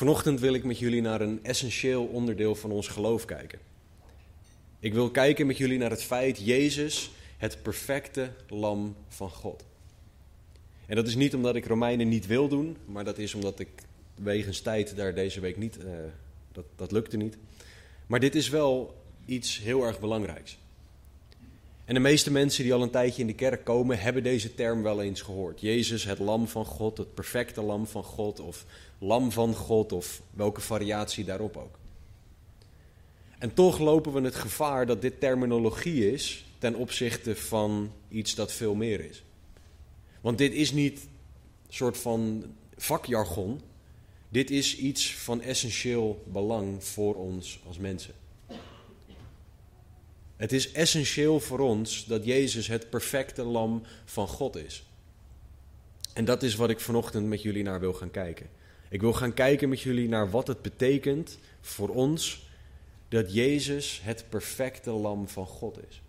Vanochtend wil ik met jullie naar een essentieel onderdeel van ons geloof kijken. Ik wil kijken met jullie naar het feit Jezus, het perfecte lam van God. En dat is niet omdat ik Romeinen niet wil doen, maar dat is omdat ik wegens tijd daar deze week niet, uh, dat, dat lukte niet. Maar dit is wel iets heel erg belangrijks. En de meeste mensen die al een tijdje in de kerk komen, hebben deze term wel eens gehoord. Jezus, het lam van God, het perfecte lam van God, of lam van God, of welke variatie daarop ook. En toch lopen we het gevaar dat dit terminologie is ten opzichte van iets dat veel meer is. Want dit is niet een soort van vakjargon. Dit is iets van essentieel belang voor ons als mensen. Het is essentieel voor ons dat Jezus het perfecte lam van God is. En dat is wat ik vanochtend met jullie naar wil gaan kijken. Ik wil gaan kijken met jullie naar wat het betekent voor ons dat Jezus het perfecte lam van God is.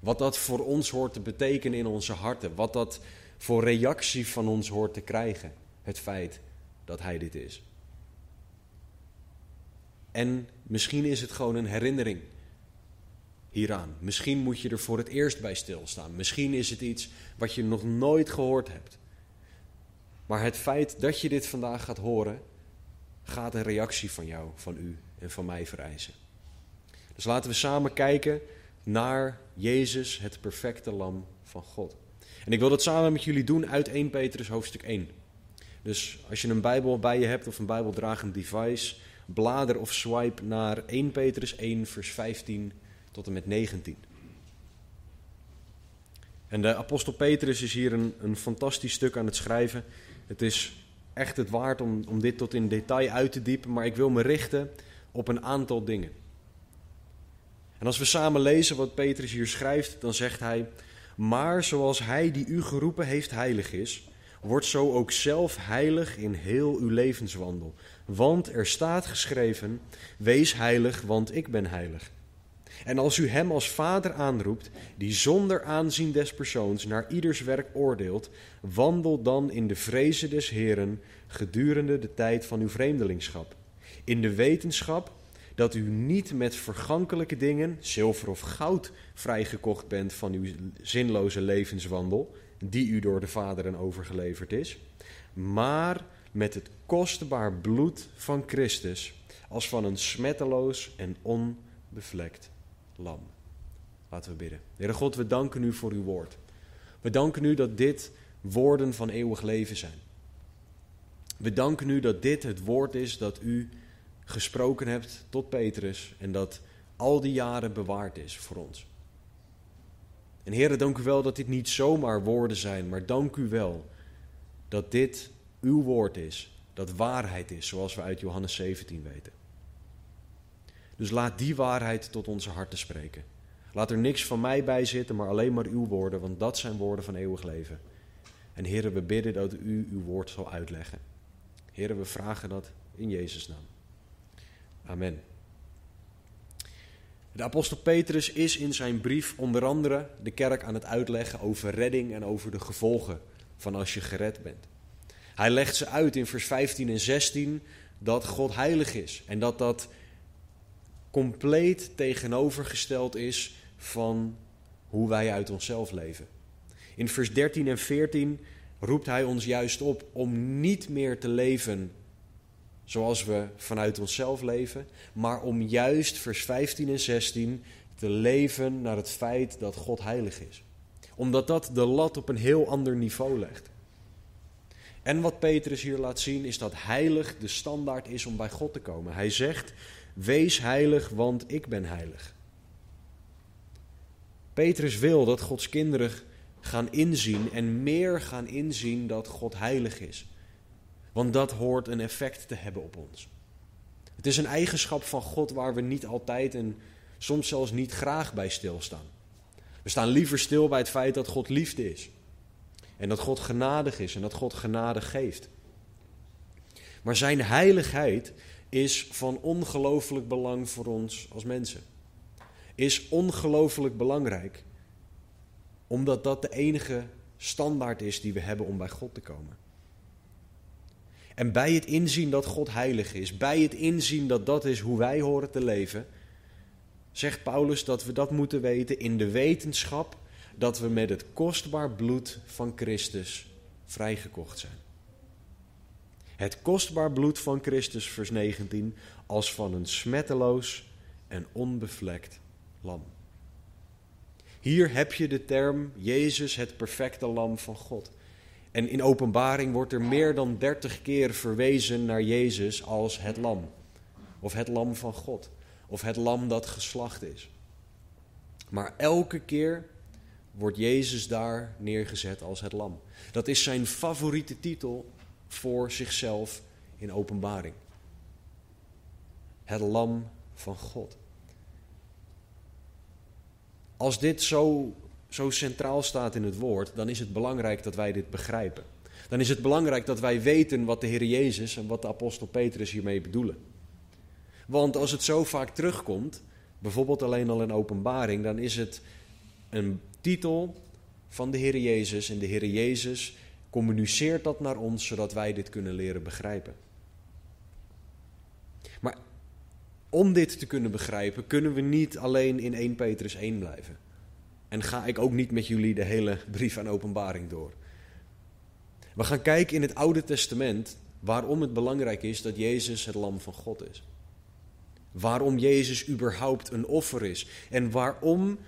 Wat dat voor ons hoort te betekenen in onze harten. Wat dat voor reactie van ons hoort te krijgen. Het feit dat Hij dit is. En misschien is het gewoon een herinnering hieraan. Misschien moet je er voor het eerst bij stilstaan. Misschien is het iets wat je nog nooit gehoord hebt. Maar het feit dat je dit vandaag gaat horen, gaat een reactie van jou, van u en van mij vereisen. Dus laten we samen kijken naar Jezus, het perfecte lam van God. En ik wil dat samen met jullie doen uit 1 Petrus hoofdstuk 1. Dus als je een Bijbel bij je hebt of een Bijbeldragend device, blader of swipe naar 1 Petrus 1, vers 15 tot en met 19. En de apostel Petrus is hier een, een fantastisch stuk aan het schrijven. Het is echt het waard om, om dit tot in detail uit te diepen, maar ik wil me richten op een aantal dingen. En als we samen lezen wat Petrus hier schrijft, dan zegt hij: Maar zoals hij die u geroepen heeft heilig is, wordt zo ook zelf heilig in heel uw levenswandel. Want er staat geschreven: Wees heilig, want ik ben heilig. En als u hem als vader aanroept, die zonder aanzien des persoons naar ieders werk oordeelt, wandel dan in de vrezen des Heren gedurende de tijd van uw vreemdelingschap. In de wetenschap dat u niet met vergankelijke dingen, zilver of goud, vrijgekocht bent van uw zinloze levenswandel, die u door de vaderen overgeleverd is, maar met het kostbaar bloed van Christus, als van een smetteloos en onbevlekt lam. Laten we bidden. Heere God, we danken u voor uw woord. We danken u dat dit woorden van eeuwig leven zijn. We danken u dat dit het woord is dat u gesproken hebt tot Petrus en dat al die jaren bewaard is voor ons. En Heere, dank u wel dat dit niet zomaar woorden zijn, maar dank u wel dat dit uw woord is, dat waarheid is, zoals we uit Johannes 17 weten. Dus laat die waarheid tot onze harten spreken. Laat er niks van mij bij zitten, maar alleen maar uw woorden, want dat zijn woorden van eeuwig leven. En heren, we bidden dat u uw woord zal uitleggen. Heren, we vragen dat in Jezus' naam. Amen. De apostel Petrus is in zijn brief onder andere de kerk aan het uitleggen over redding en over de gevolgen van als je gered bent. Hij legt ze uit in vers 15 en 16 dat God heilig is en dat dat compleet tegenovergesteld is van hoe wij uit onszelf leven. In vers 13 en 14 roept hij ons juist op om niet meer te leven zoals we vanuit onszelf leven, maar om juist vers 15 en 16 te leven naar het feit dat God heilig is. Omdat dat de lat op een heel ander niveau legt. En wat Petrus hier laat zien is dat heilig de standaard is om bij God te komen. Hij zegt: Wees heilig, want ik ben heilig. Petrus wil dat Gods kinderen gaan inzien en meer gaan inzien dat God heilig is. Want dat hoort een effect te hebben op ons. Het is een eigenschap van God waar we niet altijd en soms zelfs niet graag bij stilstaan. We staan liever stil bij het feit dat God liefde is. En dat God genadig is en dat God genade geeft. Maar zijn heiligheid is van ongelooflijk belang voor ons als mensen. Is ongelooflijk belangrijk, omdat dat de enige standaard is die we hebben om bij God te komen. En bij het inzien dat God heilig is, bij het inzien dat dat is hoe wij horen te leven, zegt Paulus dat we dat moeten weten in de wetenschap dat we met het kostbaar bloed van Christus vrijgekocht zijn. Het kostbaar bloed van Christus, vers 19, als van een smetteloos en onbevlekt lam. Hier heb je de term Jezus, het perfecte lam van God. En in openbaring wordt er meer dan dertig keer verwezen naar Jezus als het lam. Of het lam van God. Of het lam dat geslacht is. Maar elke keer wordt Jezus daar neergezet als het lam. Dat is zijn favoriete titel voor zichzelf in openbaring. Het lam van God. Als dit zo, zo centraal staat in het woord, dan is het belangrijk dat wij dit begrijpen. Dan is het belangrijk dat wij weten wat de Heer Jezus en wat de apostel Petrus hiermee bedoelen. Want als het zo vaak terugkomt, bijvoorbeeld alleen al in openbaring, dan is het een titel van de Heer Jezus. En de Heer Jezus communiceert dat naar ons, zodat wij dit kunnen leren begrijpen. Maar om dit te kunnen begrijpen, kunnen we niet alleen in 1 Petrus 1 blijven. En ga ik ook niet met jullie de hele brief aan openbaring door. We gaan kijken in het Oude Testament waarom het belangrijk is dat Jezus het lam van God is. Waarom Jezus überhaupt een offer is. En waarom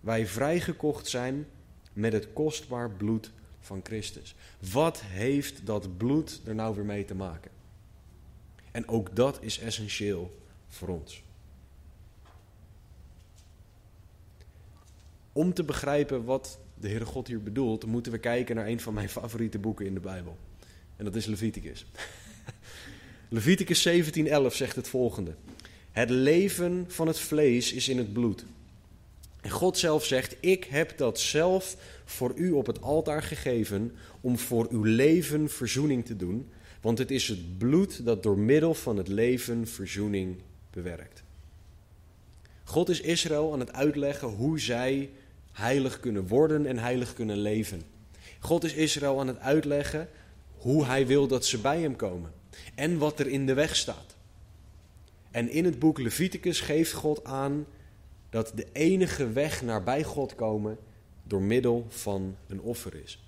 wij vrijgekocht zijn met het kostbaar bloed van Christus. Wat heeft dat bloed er nou weer mee te maken? En ook dat is essentieel voor ons. Om te begrijpen wat de Heere God hier bedoelt, moeten we kijken naar een van mijn favoriete boeken in de Bijbel. En dat is Leviticus. Leviticus 17:11 zegt het volgende: Het leven van het vlees is in het bloed. En God zelf zegt: Ik heb dat zelf voor u op het altaar gegeven om voor uw leven verzoening te doen, want het is het bloed dat door middel van het leven verzoening bewerkt. God is Israël aan het uitleggen hoe zij heilig kunnen worden en heilig kunnen leven. God is Israël aan het uitleggen hoe hij wil dat ze bij hem komen en wat er in de weg staat. En in het boek Leviticus geeft God aan dat de enige weg naar bij God komen door middel van een offer is.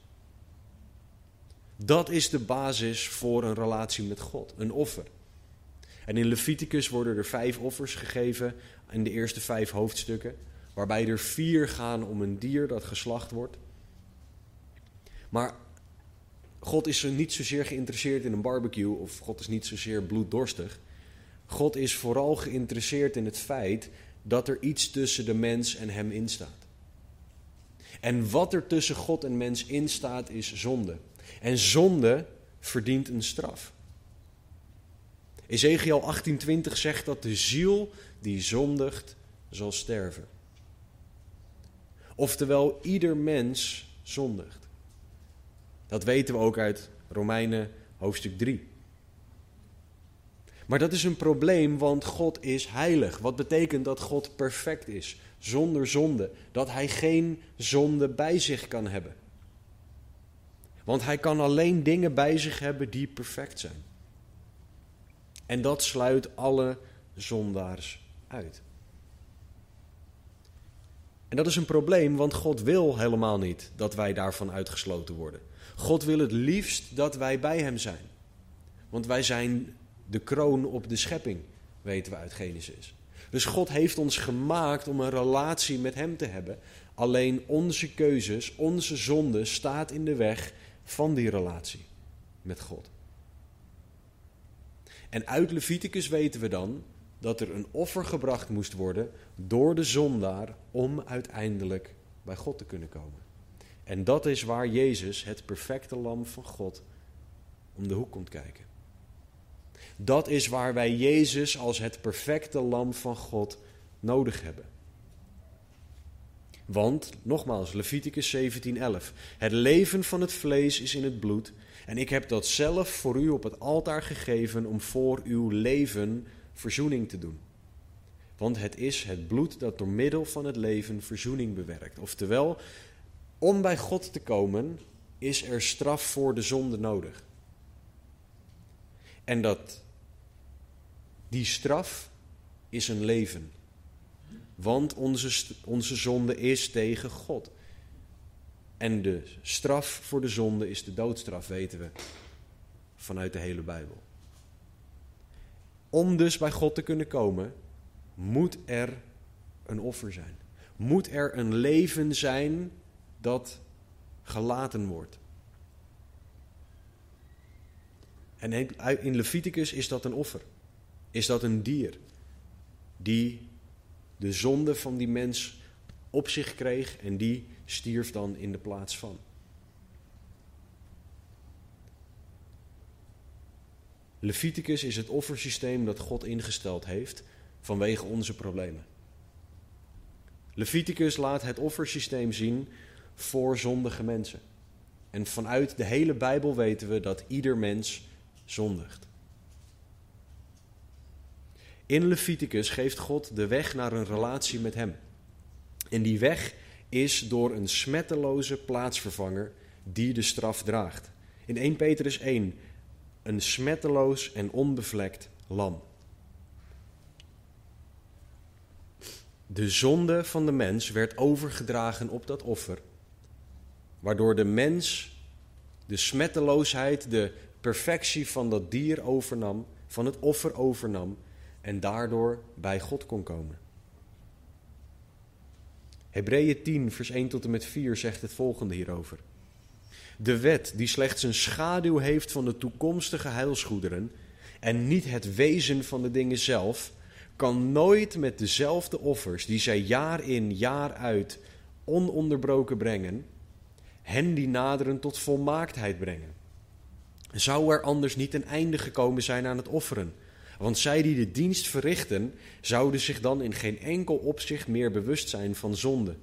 Dat is de basis voor een relatie met God, een offer. En in Leviticus worden er vijf offers gegeven in de eerste vijf hoofdstukken, waarbij er vier gaan om een dier dat geslacht wordt. Maar God is niet zozeer geïnteresseerd in een barbecue of God is niet zozeer bloeddorstig. God is vooral geïnteresseerd in het feit dat er iets tussen de mens en hem instaat. En wat er tussen God en mens instaat is zonde. En zonde verdient een straf. Ezekiel 18:20 zegt dat de ziel die zondigt zal sterven. Oftewel, ieder mens zondigt. Dat weten we ook uit Romeinen hoofdstuk 3. Maar dat is een probleem, want God is heilig. Wat betekent dat God perfect is, zonder zonde? Dat hij geen zonde bij zich kan hebben. Want hij kan alleen dingen bij zich hebben die perfect zijn. En dat sluit alle zondaars uit. En dat is een probleem, want God wil helemaal niet dat wij daarvan uitgesloten worden. God wil het liefst dat wij bij Hem zijn. Want wij zijn de kroon op de schepping, weten we uit Genesis. Dus God heeft ons gemaakt om een relatie met Hem te hebben. Alleen onze keuzes, onze zonde staat in de weg van die relatie met God. En uit Leviticus weten we dan dat er een offer gebracht moest worden door de zondaar om uiteindelijk bij God te kunnen komen. En dat is waar Jezus, het perfecte lam van God, om de hoek komt kijken. Dat is waar wij Jezus als het perfecte lam van God nodig hebben. Want, nogmaals, Leviticus 17:11. Het leven van het vlees is in het bloed. En ik heb dat zelf voor u op het altaar gegeven om voor uw leven verzoening te doen. Want het is het bloed dat door middel van het leven verzoening bewerkt. Oftewel, om bij God te komen is er straf voor de zonde nodig. En dat die straf is een leven. Want onze, onze zonde is tegen God. En de straf voor de zonde is de doodstraf, weten we vanuit de hele Bijbel. Om dus bij God te kunnen komen, moet er een offer zijn. Moet er een leven zijn dat gelaten wordt. En in Leviticus is dat een offer. Is dat een dier die de zonde van die mens op zich kreeg en die stierf dan in de plaats van. Leviticus is het offersysteem dat God ingesteld heeft vanwege onze problemen. Leviticus laat het offersysteem zien voor zondige mensen. En vanuit de hele Bijbel weten we dat ieder mens zondigt. In Leviticus geeft God de weg naar een relatie met Hem. En die weg is door een smetteloze plaatsvervanger die de straf draagt. In 1 Petrus 1, een smetteloos en onbevlekt lam. De zonde van de mens werd overgedragen op dat offer, waardoor de mens de smetteloosheid, de perfectie van dat dier overnam, van het offer overnam en daardoor bij God kon komen. Hebreeën 10, vers 1 tot en met 4 zegt het volgende hierover. De wet, die slechts een schaduw heeft van de toekomstige heilsgoederen en niet het wezen van de dingen zelf, kan nooit met dezelfde offers die zij jaar in jaar uit ononderbroken brengen, hen die naderen tot volmaaktheid brengen. Zou er anders niet een einde gekomen zijn aan het offeren? Want zij die de dienst verrichten, zouden zich dan in geen enkel opzicht meer bewust zijn van zonde,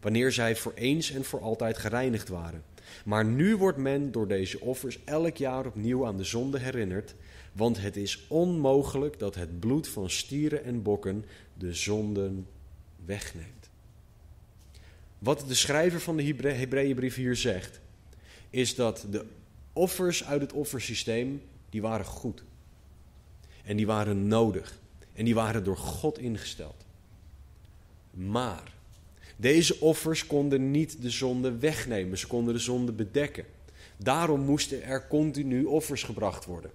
wanneer zij voor eens en voor altijd gereinigd waren. Maar nu wordt men door deze offers elk jaar opnieuw aan de zonde herinnerd, want het is onmogelijk dat het bloed van stieren en bokken de zonden wegneemt. Wat de schrijver van de Hebreeënbrief hier zegt, is dat de offers uit het offersysteem, die waren goed. En die waren nodig. En die waren door God ingesteld. Maar deze offers konden niet de zonde wegnemen. Ze konden de zonde bedekken. Daarom moesten er continu offers gebracht worden.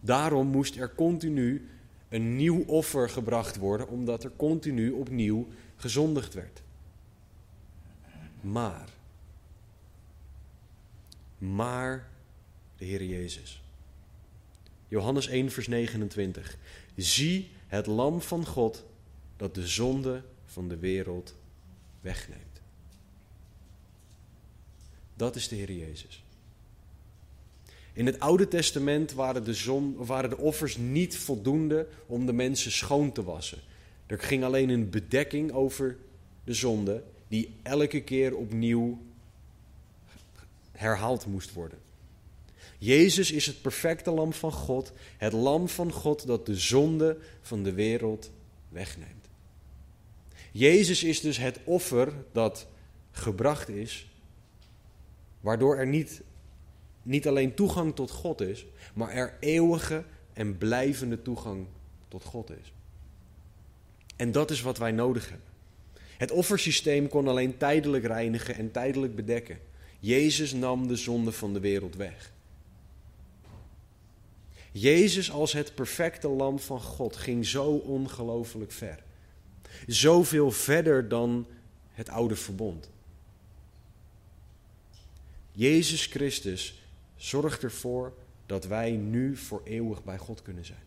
Daarom moest er continu een nieuw offer gebracht worden, omdat er continu opnieuw gezondigd werd. Maar, maar de Heer Jezus. Johannes 1, vers 29. Zie het lam van God dat de zonde van de wereld wegneemt. Dat is de Heer Jezus. In het Oude Testament waren de, zon, waren de offers niet voldoende om de mensen schoon te wassen. Er ging alleen een bedekking over de zonde, die elke keer opnieuw herhaald moest worden. Jezus is het perfecte lam van God, het lam van God dat de zonde van de wereld wegneemt. Jezus is dus het offer dat gebracht is, waardoor er niet, niet alleen toegang tot God is, maar er eeuwige en blijvende toegang tot God is. En dat is wat wij nodig hebben. Het offersysteem kon alleen tijdelijk reinigen en tijdelijk bedekken. Jezus nam de zonde van de wereld weg. Jezus als het perfecte lam van God ging zo ongelooflijk ver. Zoveel verder dan het oude verbond. Jezus Christus zorgt ervoor dat wij nu voor eeuwig bij God kunnen zijn.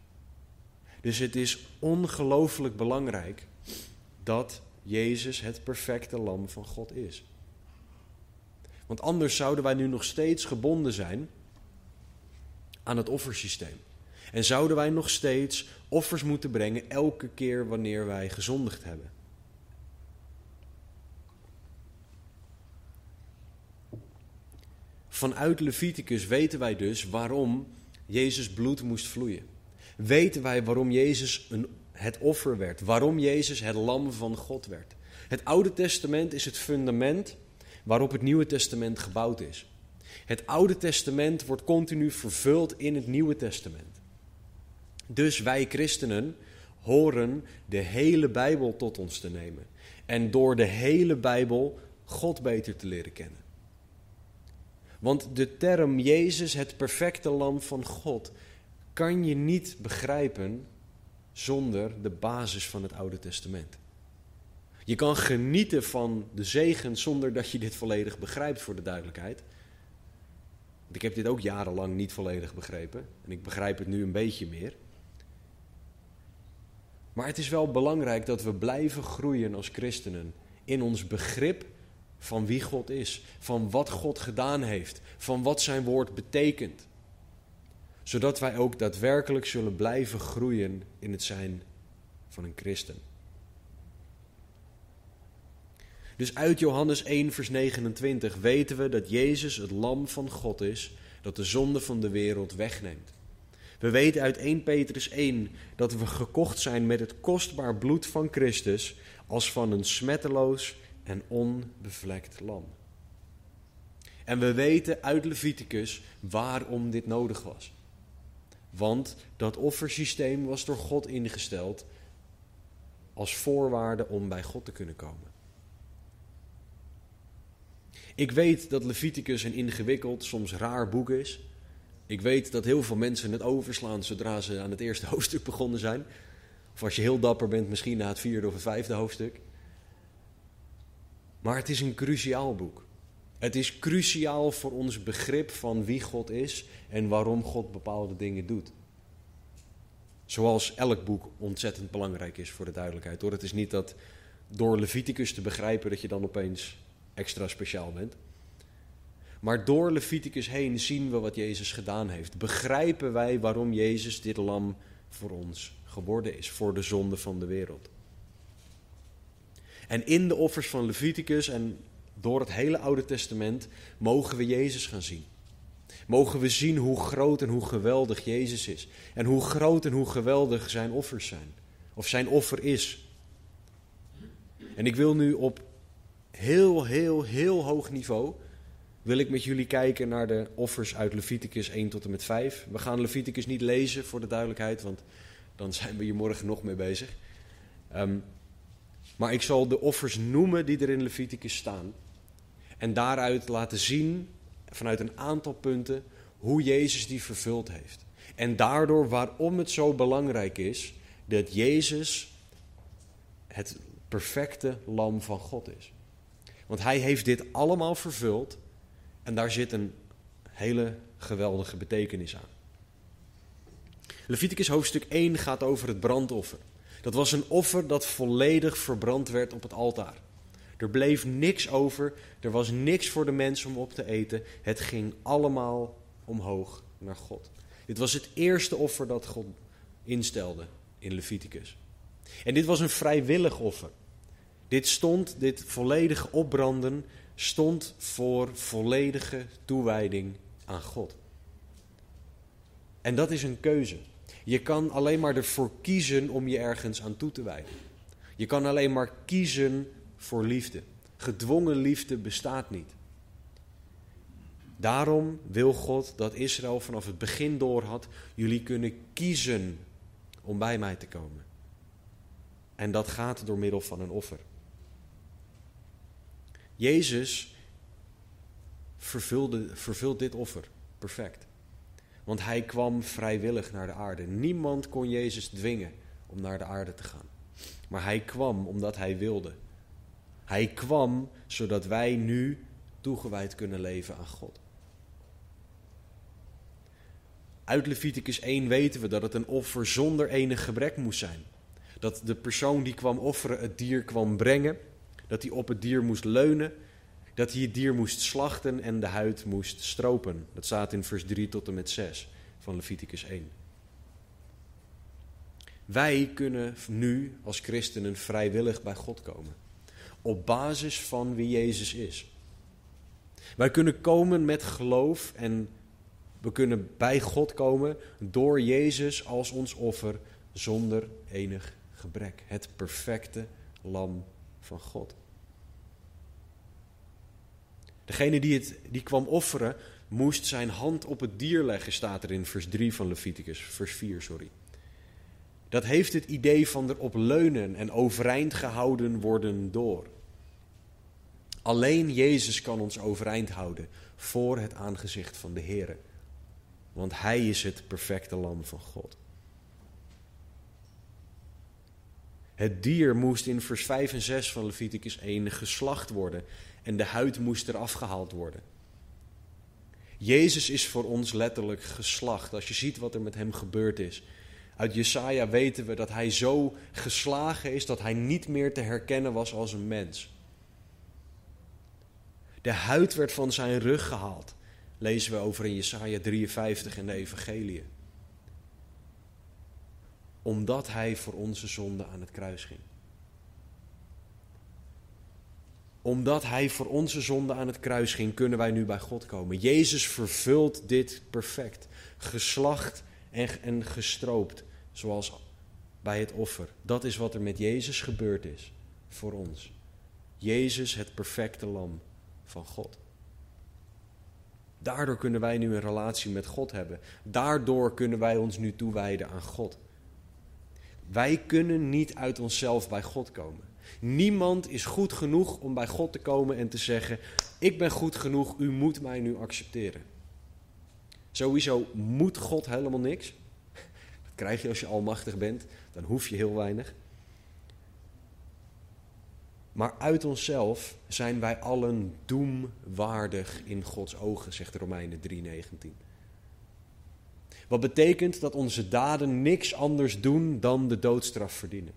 Dus het is ongelooflijk belangrijk dat Jezus het perfecte lam van God is. Want anders zouden wij nu nog steeds gebonden zijn aan het offersysteem. En zouden wij nog steeds offers moeten brengen elke keer wanneer wij gezondigd hebben? Vanuit Leviticus weten wij dus waarom Jezus bloed moest vloeien. Weten wij waarom Jezus een, het offer werd, waarom Jezus het lam van God werd. Het Oude Testament is het fundament waarop het Nieuwe Testament gebouwd is. Het Oude Testament wordt continu vervuld in het Nieuwe Testament. Dus wij christenen horen de hele Bijbel tot ons te nemen. En door de hele Bijbel God beter te leren kennen. Want de term Jezus, het perfecte lam van God, kan je niet begrijpen zonder de basis van het Oude Testament. Je kan genieten van de zegen zonder dat je dit volledig begrijpt, voor de duidelijkheid. Ik heb dit ook jarenlang niet volledig begrepen. En ik begrijp het nu een beetje meer. Maar het is wel belangrijk dat we blijven groeien als christenen in ons begrip van wie God is, van wat God gedaan heeft, van wat zijn woord betekent. Zodat wij ook daadwerkelijk zullen blijven groeien in het zijn van een christen. Dus uit Johannes 1, vers 29 weten we dat Jezus het lam van God is dat de zonde van de wereld wegneemt. We weten uit 1 Petrus 1 dat we gekocht zijn met het kostbaar bloed van Christus als van een smetteloos en onbevlekt lam. En we weten uit Leviticus waarom dit nodig was. Want dat offersysteem was door God ingesteld als voorwaarde om bij God te kunnen komen. Ik weet dat Leviticus een ingewikkeld, soms raar boek is. Ik weet dat heel veel mensen het overslaan zodra ze aan het eerste hoofdstuk begonnen zijn. Of als je heel dapper bent, misschien na het vierde of het vijfde hoofdstuk. Maar het is een cruciaal boek. Het is cruciaal voor ons begrip van wie God is en waarom God bepaalde dingen doet. Zoals elk boek ontzettend belangrijk is voor de duidelijkheid. Hoor. Het is niet dat door Leviticus te begrijpen dat je dan opeens extra speciaal bent. Maar door Leviticus heen zien we wat Jezus gedaan heeft. Begrijpen wij waarom Jezus dit lam voor ons geworden is, voor de zonde van de wereld. En in de offers van Leviticus en door het hele Oude Testament mogen we Jezus gaan zien. Mogen we zien hoe groot en hoe geweldig Jezus is. En hoe groot en hoe geweldig zijn offers zijn. Of zijn offer is. En ik wil nu op heel, heel, heel hoog niveau wil ik met jullie kijken naar de offers uit Leviticus 1 tot en met 5. We gaan Leviticus niet lezen voor de duidelijkheid, want dan zijn we hier morgen nog mee bezig. Ehm, maar ik zal de offers noemen die er in Leviticus staan. En daaruit laten zien, vanuit een aantal punten, hoe Jezus die vervuld heeft. En daardoor waarom het zo belangrijk is dat Jezus het perfecte lam van God is. Want hij heeft dit allemaal vervuld en daar zit een hele geweldige betekenis aan. Leviticus hoofdstuk 1 gaat over het brandoffer. Dat was een offer dat volledig verbrand werd op het altaar. Er bleef niks over, er was niks voor de mens om op te eten. Het ging allemaal omhoog naar God. Dit was het eerste offer dat God instelde in Leviticus. En dit was een vrijwillig offer. Dit stond, dit volledige opbranden, stond voor volledige toewijding aan God. En dat is een keuze. Je kan alleen maar ervoor kiezen om je ergens aan toe te wijden. Je kan alleen maar kiezen voor liefde. Gedwongen liefde bestaat niet. Daarom wil God dat Israël vanaf het begin door had: jullie kunnen kiezen om bij mij te komen. En dat gaat door middel van een offer. Jezus vervulde, vervult dit offer perfect. Want hij kwam vrijwillig naar de aarde. Niemand kon Jezus dwingen om naar de aarde te gaan. Maar hij kwam omdat hij wilde. Hij kwam zodat wij nu toegewijd kunnen leven aan God. Uit Leviticus 1 weten we dat het een offer zonder enig gebrek moest zijn. Dat de persoon die kwam offeren het dier kwam brengen dat hij op het dier moest leunen, dat hij het dier moest slachten en de huid moest stropen. Dat staat in vers 3 tot en met 6 van Leviticus 1. Wij kunnen nu als christenen vrijwillig bij God komen. Op basis van wie Jezus is. Wij kunnen komen met geloof en we kunnen bij God komen door Jezus als ons offer zonder enig gebrek. Het perfecte lam van God. Degene die, het, die kwam offeren, moest zijn hand op het dier leggen, staat er in vers 3 van Leviticus, vers 4, sorry. Dat heeft het idee van erop leunen en overeind gehouden worden door. Alleen Jezus kan ons overeind houden voor het aangezicht van de Heer. Want Hij is het perfecte lam van God. Het dier moest in vers 5 en 6 van Leviticus 1 geslacht worden en de huid moest eraf gehaald worden. Jezus is voor ons letterlijk geslacht. Als je ziet wat er met hem gebeurd is. Uit Jesaja weten we dat hij zo geslagen is dat hij niet meer te herkennen was als een mens. De huid werd van zijn rug gehaald. Lezen we over in Jesaja 53 in de Evangelie. Omdat hij voor onze zonde aan het kruis ging. Omdat hij voor onze zonde aan het kruis ging, kunnen wij nu bij God komen. Jezus vervult dit perfect. Geslacht en, en gestroopt, zoals bij het offer. Dat is wat er met Jezus gebeurd is voor ons. Jezus, het perfecte lam van God. Daardoor kunnen wij nu een relatie met God hebben. Daardoor kunnen wij ons nu toewijden aan God. Wij kunnen niet uit onszelf bij God komen. Niemand is goed genoeg om bij God te komen en te zeggen: Ik ben goed genoeg, u moet mij nu accepteren. Sowieso moet God helemaal niks. Dat krijg je als je almachtig bent, dan hoef je heel weinig. Maar uit onszelf zijn wij allen doemwaardig in Gods ogen, zegt Romeinen 3:19. Wat betekent dat onze daden niks anders doen dan de doodstraf verdienen.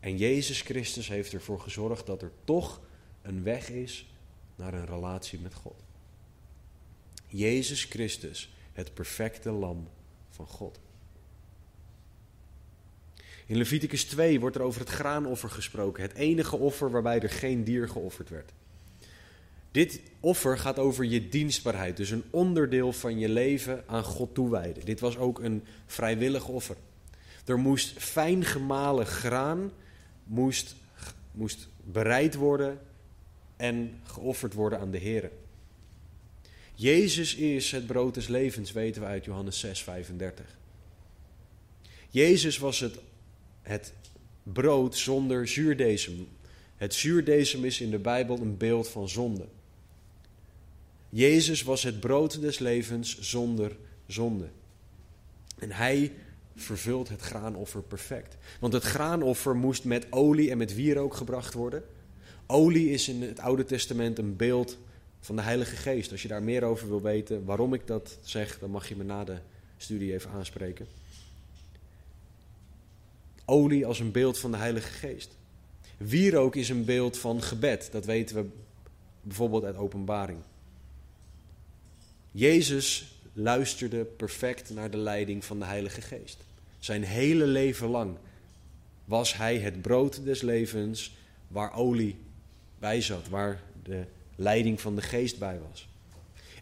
En Jezus Christus heeft ervoor gezorgd dat er toch een weg is naar een relatie met God. Jezus Christus, het perfecte lam van God. In Leviticus 2 wordt er over het graanoffer gesproken, het enige offer waarbij er geen dier geofferd werd. Dit offer gaat over je dienstbaarheid, dus een onderdeel van je leven aan God toewijden. Dit was ook een vrijwillig offer. Er moest fijn gemalen graan moest, moest bereid worden en geofferd worden aan de Heer. Jezus is het brood des levens, weten we uit Johannes 6, 35. Jezus was het, het brood zonder zuurdesem. Het zuurdesem is in de Bijbel een beeld van zonde. Jezus was het brood des levens zonder zonde. En hij vervult het graanoffer perfect. Want het graanoffer moest met olie en met wierook gebracht worden. Olie is in het Oude Testament een beeld van de Heilige Geest. Als je daar meer over wil weten waarom ik dat zeg, dan mag je me na de studie even aanspreken. Olie als een beeld van de Heilige Geest. Wierook is een beeld van gebed. Dat weten we bijvoorbeeld uit Openbaring. Jezus luisterde perfect naar de leiding van de Heilige Geest. Zijn hele leven lang was hij het brood des levens waar olie bij zat, waar de leiding van de geest bij was.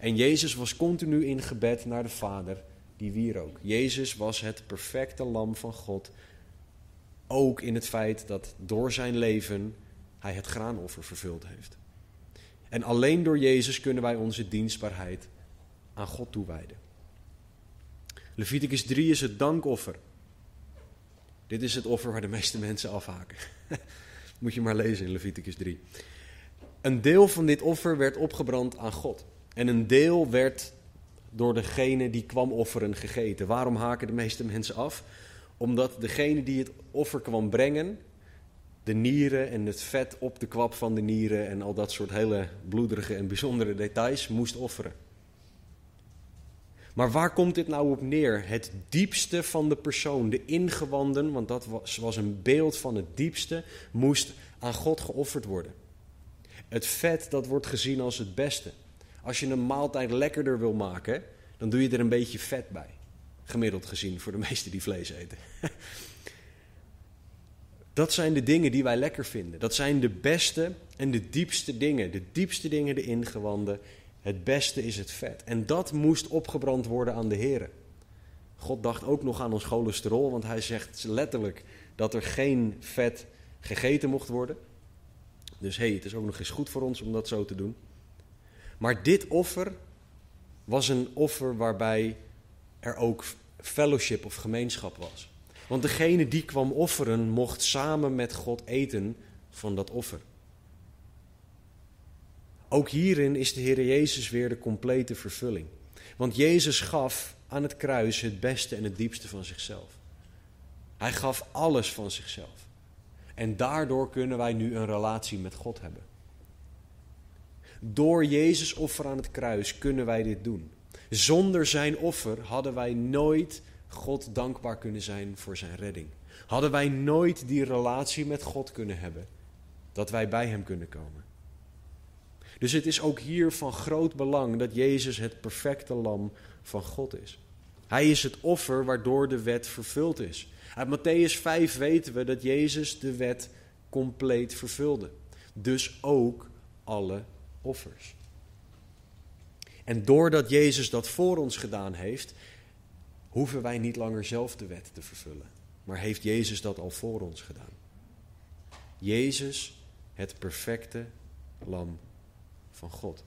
En Jezus was continu in gebed naar de Vader, die wierook. Jezus was het perfecte lam van God, ook in het feit dat door zijn leven hij het graanoffer vervuld heeft. En alleen door Jezus kunnen wij onze dienstbaarheid aan God toewijden. Leviticus 3 is het dankoffer. Dit is het offer waar de meeste mensen afhaken. Moet je maar lezen in Leviticus 3. Een deel van dit offer werd opgebrand aan God. En een deel werd door degene die kwam offeren gegeten. Waarom haken de meeste mensen af? Omdat degene die het offer kwam brengen, de nieren en het vet op de kwap van de nieren en al dat soort hele bloederige en bijzondere details moest offeren. Maar waar komt dit nou op neer? Het diepste van de persoon, de ingewanden, want dat was, een beeld van het diepste, moest aan God geofferd worden. Het vet, dat wordt gezien als het beste. Als je een maaltijd lekkerder wil maken, dan doe je er een beetje vet bij. gemiddeld gezien voor de meesten die vlees eten. Dat zijn de dingen die wij lekker vinden. Dat zijn de beste en de diepste dingen. De diepste dingen, de ingewanden. Het beste is het vet. En dat moest opgebrand worden aan de Heer. God dacht ook nog aan ons cholesterol, want hij zegt letterlijk dat er geen vet gegeten mocht worden. Dus hé, hey, het is ook nog eens goed voor ons om dat zo te doen. Maar dit offer was een offer waarbij er ook fellowship of gemeenschap was. Want degene die kwam offeren, mocht samen met God eten van dat offer. Ook hierin is de Heer Jezus weer de complete vervulling. Want Jezus gaf aan het kruis het beste en het diepste van zichzelf. Hij gaf alles van zichzelf. En daardoor kunnen wij nu een relatie met God hebben. Door Jezus offer aan het kruis kunnen wij dit doen. Zonder zijn offer hadden wij nooit God dankbaar kunnen zijn voor zijn redding. Hadden wij nooit die relatie met God kunnen hebben, dat wij bij Hem kunnen komen. Dus het is ook hier van groot belang dat Jezus het perfecte lam van God is. Hij is het offer waardoor de wet vervuld is. Uit Matthäus 5 weten we dat Jezus de wet compleet vervulde. Dus ook alle offers. En doordat Jezus dat voor ons gedaan heeft, hoeven wij niet langer zelf de wet te vervullen. Maar heeft Jezus dat al voor ons gedaan. Jezus, het perfecte lam van God.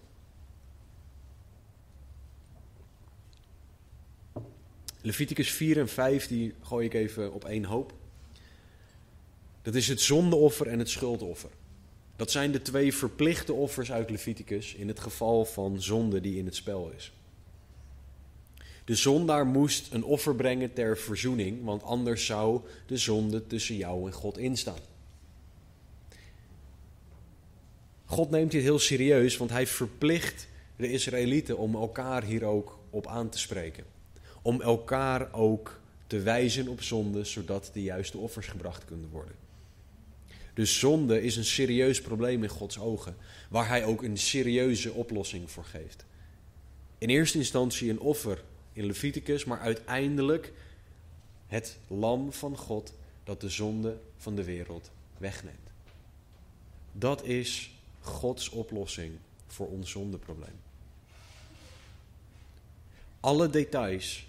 Leviticus 4 en 5, die gooi ik even op één hoop. Dat is het zondeoffer en het schuldoffer. Dat zijn de twee verplichte offers uit Leviticus in het geval van zonde die in het spel is. De zondaar moest een offer brengen ter verzoening, want anders zou de zonde tussen jou en God instaan. God neemt dit heel serieus, want hij verplicht de Israëlieten om elkaar hier ook op aan te spreken. Om elkaar ook te wijzen op zonde, zodat de juiste offers gebracht kunnen worden. Dus zonde is een serieus probleem in Gods ogen, waar hij ook een serieuze oplossing voor geeft. In eerste instantie een offer in Leviticus, maar uiteindelijk het lam van God dat de zonde van de wereld wegneemt. Dat is Gods oplossing voor ons zondeprobleem. Alle details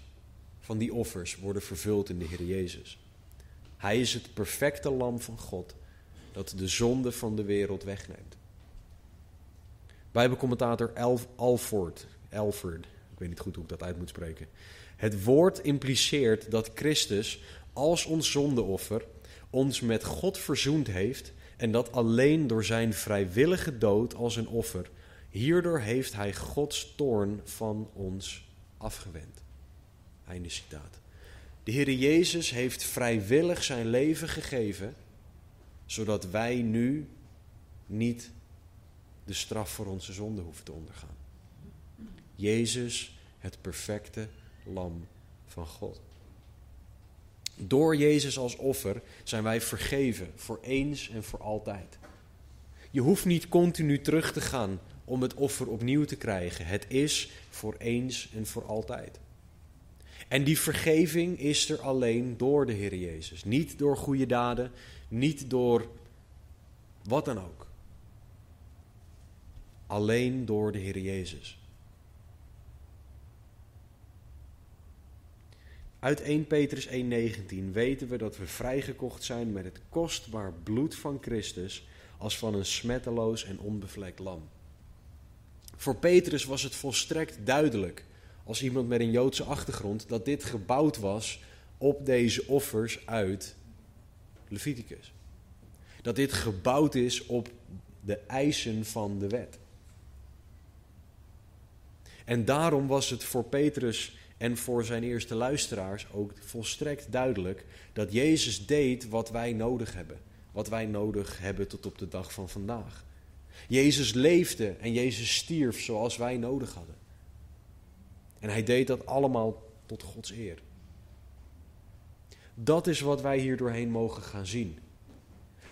van die offers worden vervuld in de Heer Jezus. Hij is het perfecte lam van God dat de zonde van de wereld wegneemt. Bijbelcommentator Alford, Alford, ik weet niet goed hoe ik dat uit moet spreken. Het woord impliceert dat Christus als ons zondeoffer ons met God verzoend heeft en dat alleen door zijn vrijwillige dood als een offer. Hierdoor heeft hij Gods toorn van ons afgewend. Einde citaat. De Heer Jezus heeft vrijwillig zijn leven gegeven, zodat wij nu niet de straf voor onze zonde hoeven te ondergaan. Jezus, het perfecte lam van God. Door Jezus als offer zijn wij vergeven voor eens en voor altijd. Je hoeft niet continu terug te gaan om het offer opnieuw te krijgen. Het is voor eens en voor altijd. En die vergeving is er alleen door de Heer Jezus. Niet door goede daden, niet door wat dan ook. Alleen door de Heer Jezus. Uit 1 Petrus 1:19 weten we dat we vrijgekocht zijn met het kostbaar bloed van Christus als van een smetteloos en onbevlekt lam. Voor Petrus was het volstrekt duidelijk, als iemand met een Joodse achtergrond, dat dit gebouwd was op deze offers uit Leviticus. Dat dit gebouwd is op de eisen van de wet. En daarom was het voor Petrus en voor zijn eerste luisteraars ook volstrekt duidelijk dat Jezus deed wat wij nodig hebben. Wat wij nodig hebben tot op de dag van vandaag. Jezus leefde en Jezus stierf zoals wij nodig hadden. En hij deed dat allemaal tot Gods eer. Dat is wat wij hier doorheen mogen gaan zien.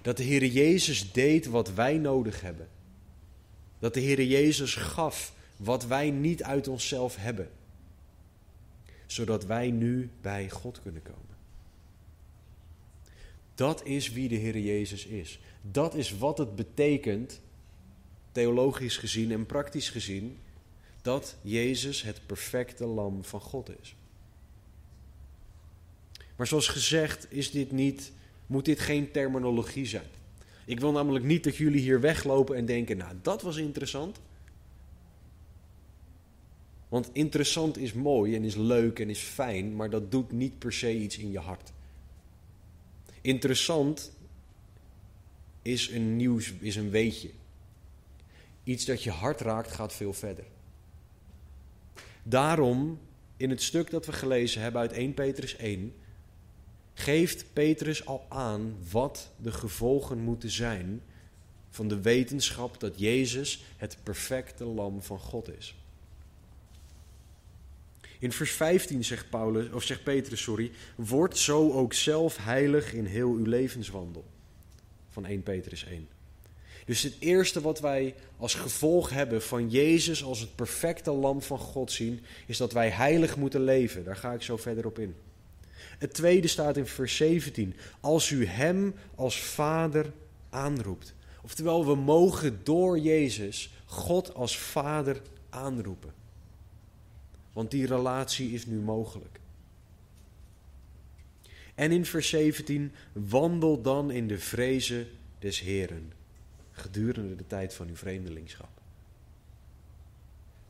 Dat de Heer Jezus deed wat wij nodig hebben. Dat de Heer Jezus gaf wat wij niet uit onszelf hebben zodat wij nu bij God kunnen komen. Dat is wie de Heer Jezus is. Dat is wat het betekent, theologisch gezien en praktisch gezien, dat Jezus het perfecte lam van God is. Maar zoals gezegd is dit niet, moet dit geen terminologie zijn. Ik wil namelijk niet dat jullie hier weglopen en denken, nou dat was interessant. Want interessant is mooi en is leuk en is fijn, maar dat doet niet per se iets in je hart. Interessant is een nieuws, is een weetje. Iets dat je hart raakt gaat veel verder. Daarom, in het stuk dat we gelezen hebben uit 1 Petrus 1, geeft Petrus al aan wat de gevolgen moeten zijn van de wetenschap dat Jezus het perfecte lam van God is. In vers 15 zegt, Paulus, of zegt Petrus, sorry, word zo ook zelf heilig in heel uw levenswandel. Van 1 Petrus 1. Dus het eerste wat wij als gevolg hebben van Jezus als het perfecte lam van God zien, is dat wij heilig moeten leven. Daar ga ik zo verder op in. Het tweede staat in vers 17. Als u Hem als Vader aanroept. Oftewel, we mogen door Jezus God als Vader aanroepen. Want die relatie is nu mogelijk. En in vers 17, wandel dan in de vrezen des Heren gedurende de tijd van uw vreemdelingschap.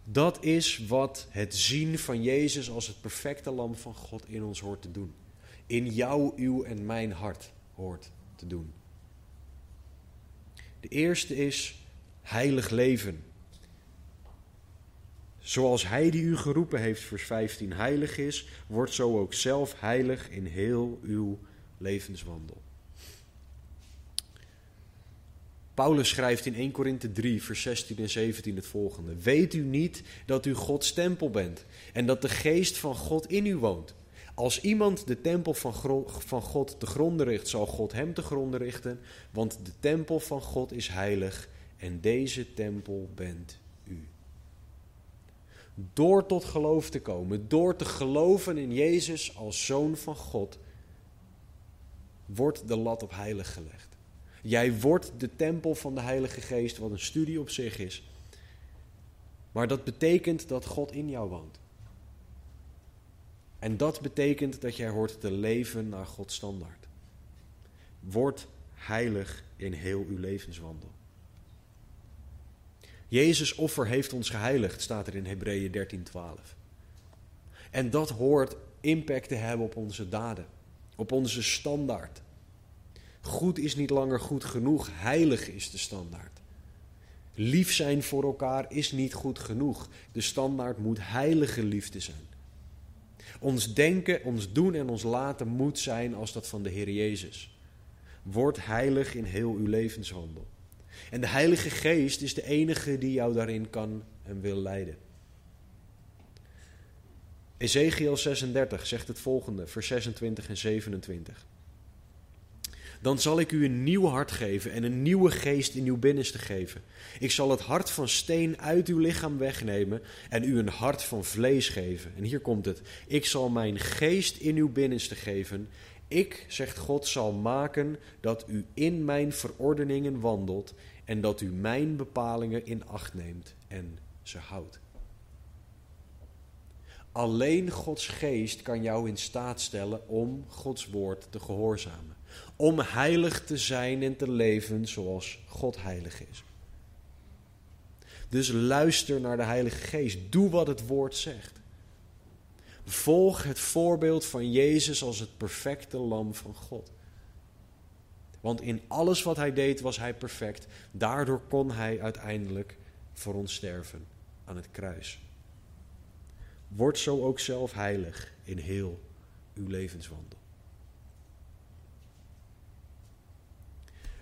Dat is wat het zien van Jezus als het perfecte lam van God in ons hoort te doen. In jou, uw en mijn hart hoort te doen. De eerste is heilig leven. Zoals Hij die u geroepen heeft, vers 15, heilig is, wordt zo ook zelf heilig in heel uw levenswandel. Paulus schrijft in 1 Korinthe 3, vers 16 en 17 het volgende. Weet u niet dat u Gods tempel bent en dat de geest van God in u woont? Als iemand de tempel van, van God te gronden richt, zal God hem te gronden richten, want de tempel van God is heilig en deze tempel bent. Door tot geloof te komen, door te geloven in Jezus als zoon van God, wordt de lat op heilig gelegd. Jij wordt de tempel van de Heilige Geest, wat een studie op zich is. Maar dat betekent dat God in jou woont. En dat betekent dat jij hoort te leven naar Gods standaard. Word heilig in heel uw levenswandel. Jezus' offer heeft ons geheiligd, staat er in Hebreeën 13:12. En dat hoort impact te hebben op onze daden, op onze standaard. Goed is niet langer goed genoeg, heilig is de standaard. Lief zijn voor elkaar is niet goed genoeg. De standaard moet heilige liefde zijn. Ons denken, ons doen en ons laten moet zijn als dat van de Heer Jezus. Word heilig in heel uw levenswandel. En de Heilige Geest is de enige die jou daarin kan en wil leiden. Ezekiel 36 zegt het volgende, vers 26 en 27 dan zal ik u een nieuw hart geven en een nieuwe geest in uw binnenste geven. Ik zal het hart van steen uit uw lichaam wegnemen en u een hart van vlees geven. En hier komt het. Ik zal mijn geest in uw binnenste geven. Ik, zegt God, zal maken dat u in mijn verordeningen wandelt en dat u mijn bepalingen in acht neemt en ze houdt. Alleen Gods geest kan jou in staat stellen om Gods woord te gehoorzamen om heilig te zijn en te leven zoals God heilig is. Dus luister naar de Heilige Geest. Doe wat het woord zegt. Volg het voorbeeld van Jezus als het perfecte lam van God. Want in alles wat hij deed was hij perfect. Daardoor kon hij uiteindelijk voor ons sterven aan het kruis. Word zo ook zelf heilig in heel uw levenswandel.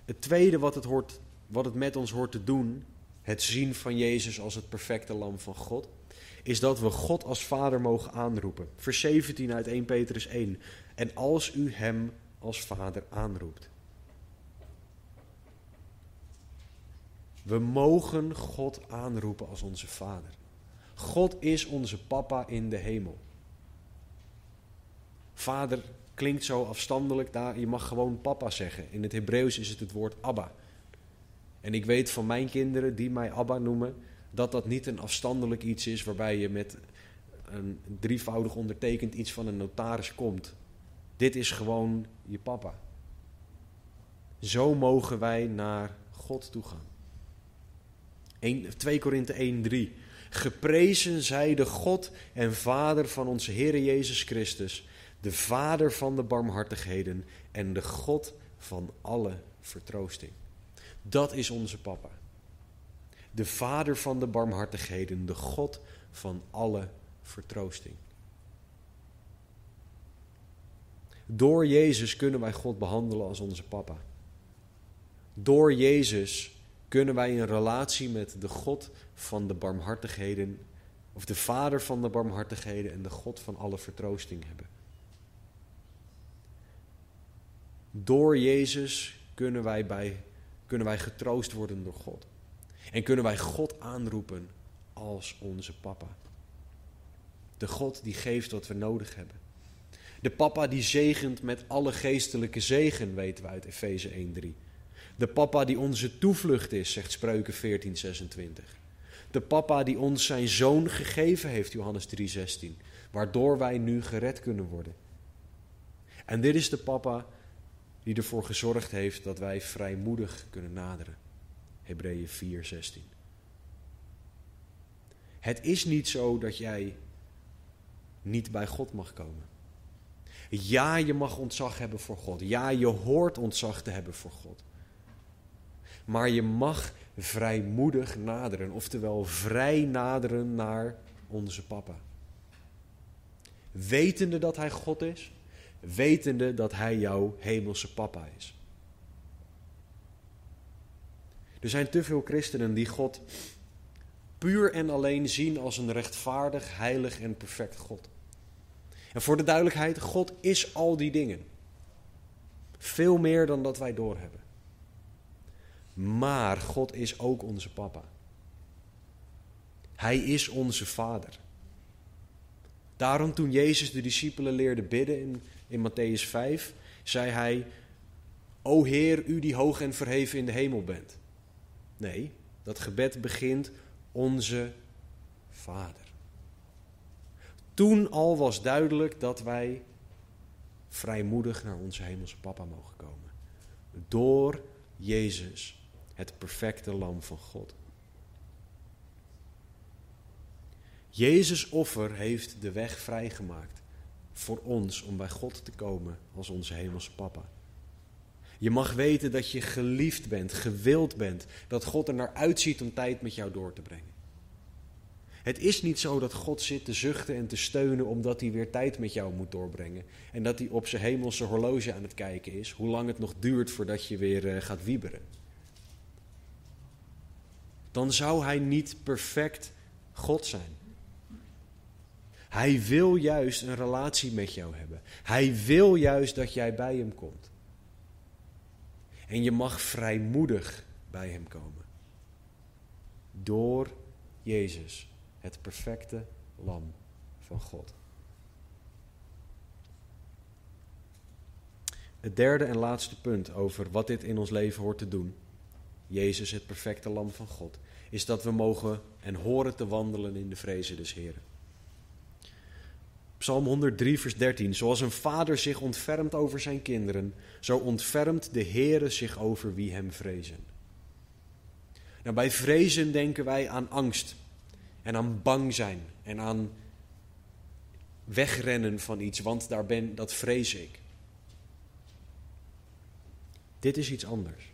Het tweede wat het, hoort, wat het met ons hoort te doen, het zien van Jezus als het perfecte lam van God, is dat we God als Vader mogen aanroepen. Vers 17 uit 1 Petrus 1. En als u Hem als Vader aanroept. We mogen God aanroepen als onze Vader. God is onze Papa in de hemel. Vader klinkt zo afstandelijk, daar, je mag gewoon papa zeggen. In het Hebreeuws is het het woord Abba. En ik weet van mijn kinderen die mij Abba noemen, dat dat niet een afstandelijk iets is waarbij je met een drievoudig ondertekend iets van een notaris komt. Dit is gewoon je papa. Zo mogen wij naar God toe gaan. 2 Korinthe 1, 3. Geprezen zij de God en Vader van onze Heer Jezus Christus, de Vader van de barmhartigheden en de God van alle vertroosting. Dat is onze papa. De Vader van de barmhartigheden, de God van alle vertroosting. Door Jezus kunnen wij God behandelen als onze papa. Door Jezus kunnen wij een relatie met de God van de barmhartigheden, of de Vader van de barmhartigheden en de God van alle vertroosting hebben. Door Jezus kunnen wij, bij, kunnen wij getroost worden door God. En kunnen wij God aanroepen als onze papa. De God die geeft wat we nodig hebben. De papa die zegent met alle geestelijke zegen, weten we uit Efeze 1:3. De papa die onze toevlucht is, zegt Spreuken 14:26. De papa die ons zijn zoon gegeven heeft, Johannes 3:16, waardoor wij nu gered kunnen worden. En dit is de papa die ervoor gezorgd heeft dat wij vrijmoedig kunnen naderen. Hebreeën 4:16. Het is niet zo dat jij niet bij God mag komen. Ja, je mag ontzag hebben voor God. Ja, je hoort ontzag te hebben voor God. Maar je mag vrijmoedig naderen, oftewel vrij naderen naar onze papa. Wetende dat hij God is, wetende dat hij jouw hemelse papa is. Er zijn te veel christenen die God puur en alleen zien als een rechtvaardig, heilig en perfect God. En voor de duidelijkheid, God is al die dingen. Veel meer dan dat wij doorhebben. Maar God is ook onze papa. Hij is onze vader. Daarom toen Jezus de discipelen leerde bidden in, in Matthäus 5, zei hij, O Heer, u die hoog en verheven in de hemel bent. Nee, dat gebed begint onze Vader. Toen al was duidelijk dat wij vrijmoedig naar onze hemelse Papa mogen komen. Door Jezus, het perfecte lam van God. Jezus offer heeft de weg vrijgemaakt voor ons om bij God te komen als onze hemelse Papa. Je mag weten dat je geliefd bent, gewild bent, dat God er naar uitziet om tijd met jou door te brengen. Het is niet zo dat God zit te zuchten en te steunen omdat hij weer tijd met jou moet doorbrengen. En dat hij op zijn hemelse horloge aan het kijken is, hoe lang het nog duurt voordat je weer uh, gaat wieberen. Dan zou hij niet perfect God zijn. Hij wil juist een relatie met jou hebben. Hij wil juist dat jij bij hem komt. En je mag vrijmoedig bij hem komen. Door Jezus, het perfecte lam van God. Het derde en laatste punt over wat dit in ons leven hoort te doen, Jezus, het perfecte lam van God, is dat we mogen en horen te wandelen in de vrezen des Heren. Psalm 103, vers 13. Zoals een vader zich ontfermt over zijn kinderen, zo ontfermt de Heere zich over wie hem vrezen. Nou, bij vrezen denken wij aan angst en aan bang zijn en aan wegrennen van iets, want daar ben, dat vrees ik. Dit is iets anders.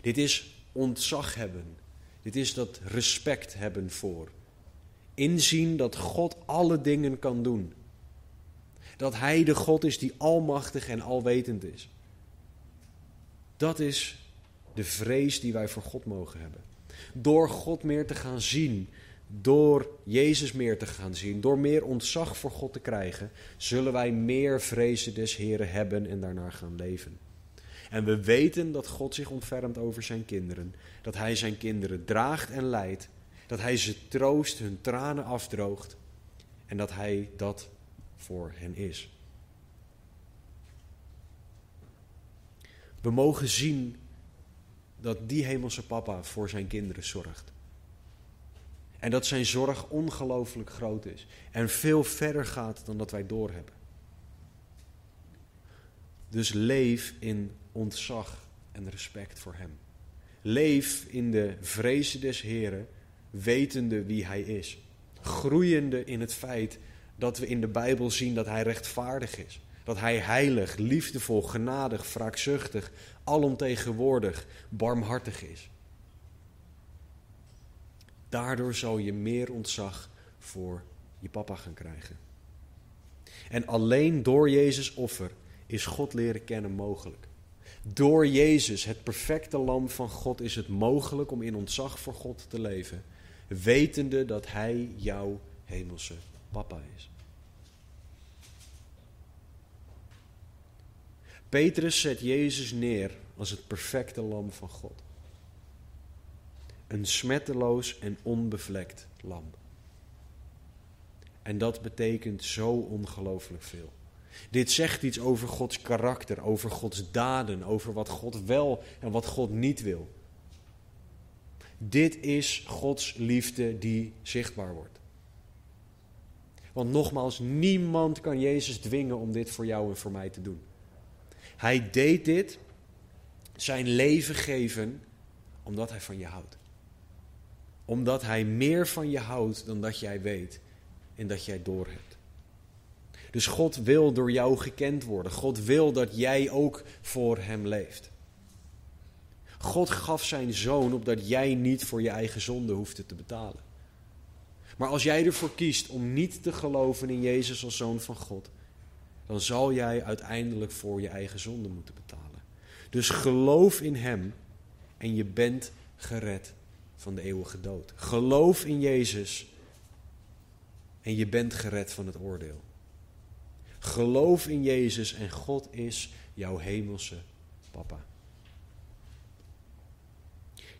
Dit is ontzag hebben. Dit is dat respect hebben voor. Inzien dat God alle dingen kan doen dat Hij de God is die almachtig en alwetend is. Dat is de vrees die wij voor God mogen hebben. Door God meer te gaan zien, door Jezus meer te gaan zien, door meer ontzag voor God te krijgen, zullen wij meer vrezen des Heren hebben en daarnaar gaan leven. En we weten dat God zich ontfermt over zijn kinderen. Dat hij zijn kinderen draagt en leidt. Dat hij ze troost, hun tranen afdroogt. En dat hij dat voor hen is. We mogen zien dat die hemelse papa voor zijn kinderen zorgt. En dat zijn zorg ongelooflijk groot is en veel verder gaat dan dat wij doorhebben. Dus leef in ontzag en respect voor Hem. Leef in de vrezen des Heren, wetende wie Hij is. Groeiende in het feit dat we in de Bijbel zien dat Hij rechtvaardig is. Dat Hij heilig, liefdevol, genadig, wraakzuchtig, alomtegenwoordig, barmhartig is. Daardoor zal je meer ontzag voor je papa gaan krijgen. En alleen door Jezus' offer is God leren kennen mogelijk. Door Jezus, het perfecte lam van God, is het mogelijk om in ontzag voor God te leven, wetende dat Hij jouw hemelse papa is. Petrus zet Jezus neer als het perfecte lam van God. Een smetteloos en onbevlekt lam. En dat betekent zo ongelooflijk veel. Dit zegt iets over Gods karakter, over Gods daden, over wat God wel en wat God niet wil. Dit is Gods liefde die zichtbaar wordt. Want nogmaals, niemand kan Jezus dwingen om dit voor jou en voor mij te doen. Hij deed dit, zijn leven geven, omdat hij van je houdt. Omdat hij meer van je houdt dan dat jij weet en dat jij doorhebt. Dus God wil door jou gekend worden. God wil dat jij ook voor Hem leeft. God gaf zijn zoon opdat jij niet voor je eigen zonde hoefde te betalen. Maar als jij ervoor kiest om niet te geloven in Jezus als zoon van God, dan zal jij uiteindelijk voor je eigen zonde moeten betalen. Dus geloof in Hem en je bent gered van de eeuwige dood. Geloof in Jezus en je bent gered van het oordeel. Geloof in Jezus en God is jouw hemelse papa.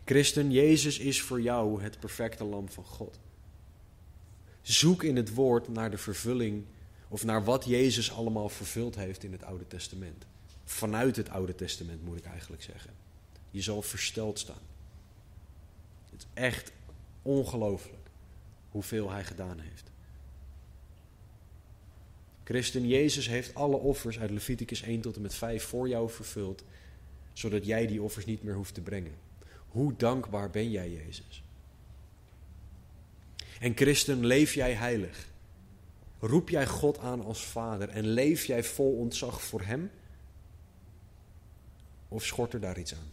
Christen, Jezus is voor jou het perfecte lam van God. Zoek in het woord naar de vervulling of naar wat Jezus allemaal vervuld heeft in het Oude Testament. Vanuit het Oude Testament moet ik eigenlijk zeggen. Je zal versteld staan. Het is echt ongelooflijk hoeveel hij gedaan heeft. Christen, Jezus heeft alle offers uit Leviticus 1 tot en met 5 voor jou vervuld, zodat jij die offers niet meer hoeft te brengen. Hoe dankbaar ben jij, Jezus? En christen, leef jij heilig? Roep jij God aan als Vader en leef jij vol ontzag voor Hem? Of schort er daar iets aan?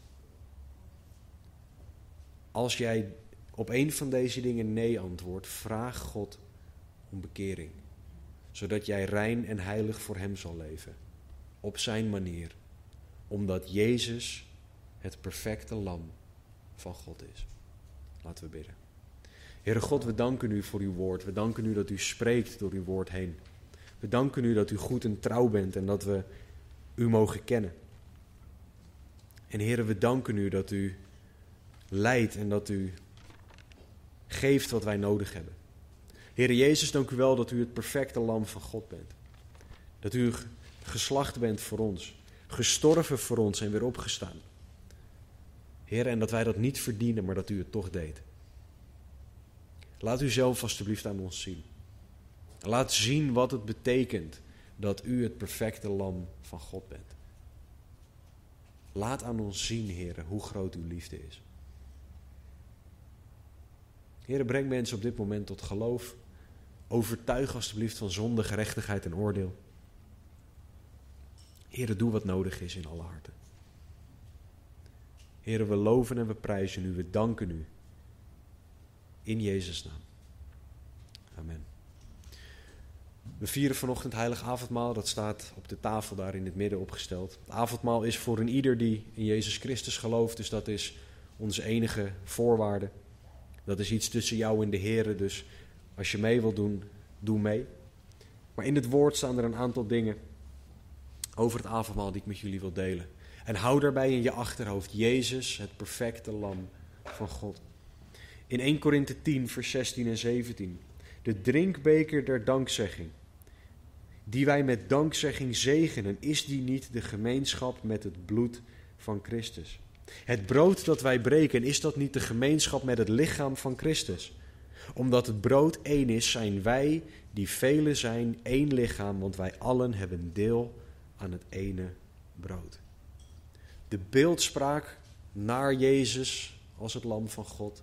Als jij op een van deze dingen nee antwoordt, vraag God om bekering zodat jij rein en heilig voor Hem zal leven, op Zijn manier, omdat Jezus het perfecte lam van God is. Laten we bidden. Heere God, we danken u voor uw woord. We danken u dat u spreekt door uw woord heen. We danken u dat u goed en trouw bent en dat we u mogen kennen. En Heere, we danken u dat u leidt en dat u geeft wat wij nodig hebben. Heer Jezus, dank u wel dat u het perfecte lam van God bent. Dat u geslacht bent voor ons, gestorven voor ons en weer opgestaan. Heer, en dat wij dat niet verdienen, maar dat u het toch deed. Laat u zelf alstublieft aan ons zien. Laat zien wat het betekent dat u het perfecte lam van God bent. Laat aan ons zien, Heer, hoe groot uw liefde is. Heer, breng mensen op dit moment tot geloof. Overtuig alstublieft van zonde, gerechtigheid en oordeel. Heren, doe wat nodig is in alle harten. Heren, we loven en we prijzen u, we danken u. In Jezus' naam. Amen. We vieren vanochtend heilig avondmaal. Dat staat op de tafel daar in het midden opgesteld. Het avondmaal is voor een ieder die in Jezus Christus gelooft. Dus dat is onze enige voorwaarde. Dat is iets tussen jou en de Heer. Dus als je mee wilt doen, doe mee. Maar in het woord staan er een aantal dingen over het avondmaal die ik met jullie wil delen. En hou daarbij in je achterhoofd Jezus, het perfecte lam van God. In 1 Korinthe 10, vers 16 en 17. De drinkbeker der dankzegging, die wij met dankzegging zegenen, is die niet de gemeenschap met het bloed van Christus. Het brood dat wij breken, is dat niet de gemeenschap met het lichaam van Christus? Omdat het brood één is, zijn wij, die velen zijn, één lichaam, want wij allen hebben deel aan het ene brood. De beeldspraak naar Jezus als het lam van God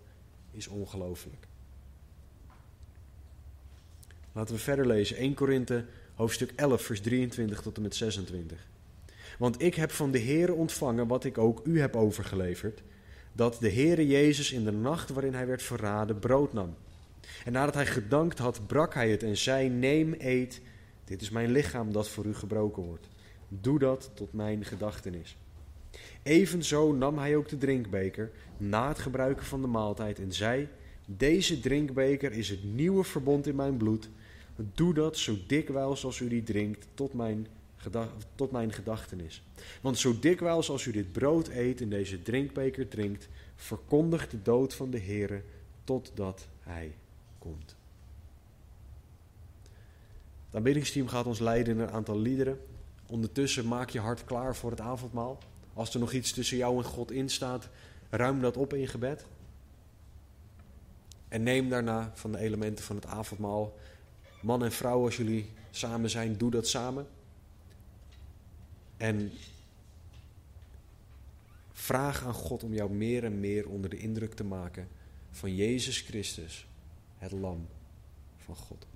is ongelooflijk. Laten we verder lezen. 1 Korinthe hoofdstuk 11 vers 23 tot en met 26. Want ik heb van de Heere ontvangen wat ik ook u heb overgeleverd, dat de Heere Jezus in de nacht waarin hij werd verraden brood nam. En nadat hij gedankt had, brak hij het en zei: Neem, eet, dit is mijn lichaam dat voor u gebroken wordt. Doe dat tot mijn gedachtenis. Evenzo nam hij ook de drinkbeker na het gebruiken van de maaltijd en zei: Deze drinkbeker is het nieuwe verbond in mijn bloed. Doe dat zo dikwijls als u die drinkt tot mijn, tot mijn gedachtenis. Want zo dikwijls als u dit brood eet en deze drinkbeker drinkt, verkondigt de dood van de Heere totdat hij komt. Het aanbiddingsteam gaat ons leiden in een aantal liederen. Ondertussen maak je hart klaar voor het avondmaal. Als er nog iets tussen jou en God in staat, ruim dat op in gebed. En neem daarna van de elementen van het avondmaal. Man en vrouw, als jullie samen zijn, doe dat samen. En vraag aan God om jou meer en meer onder de indruk te maken van Jezus Christus, het Lam van God.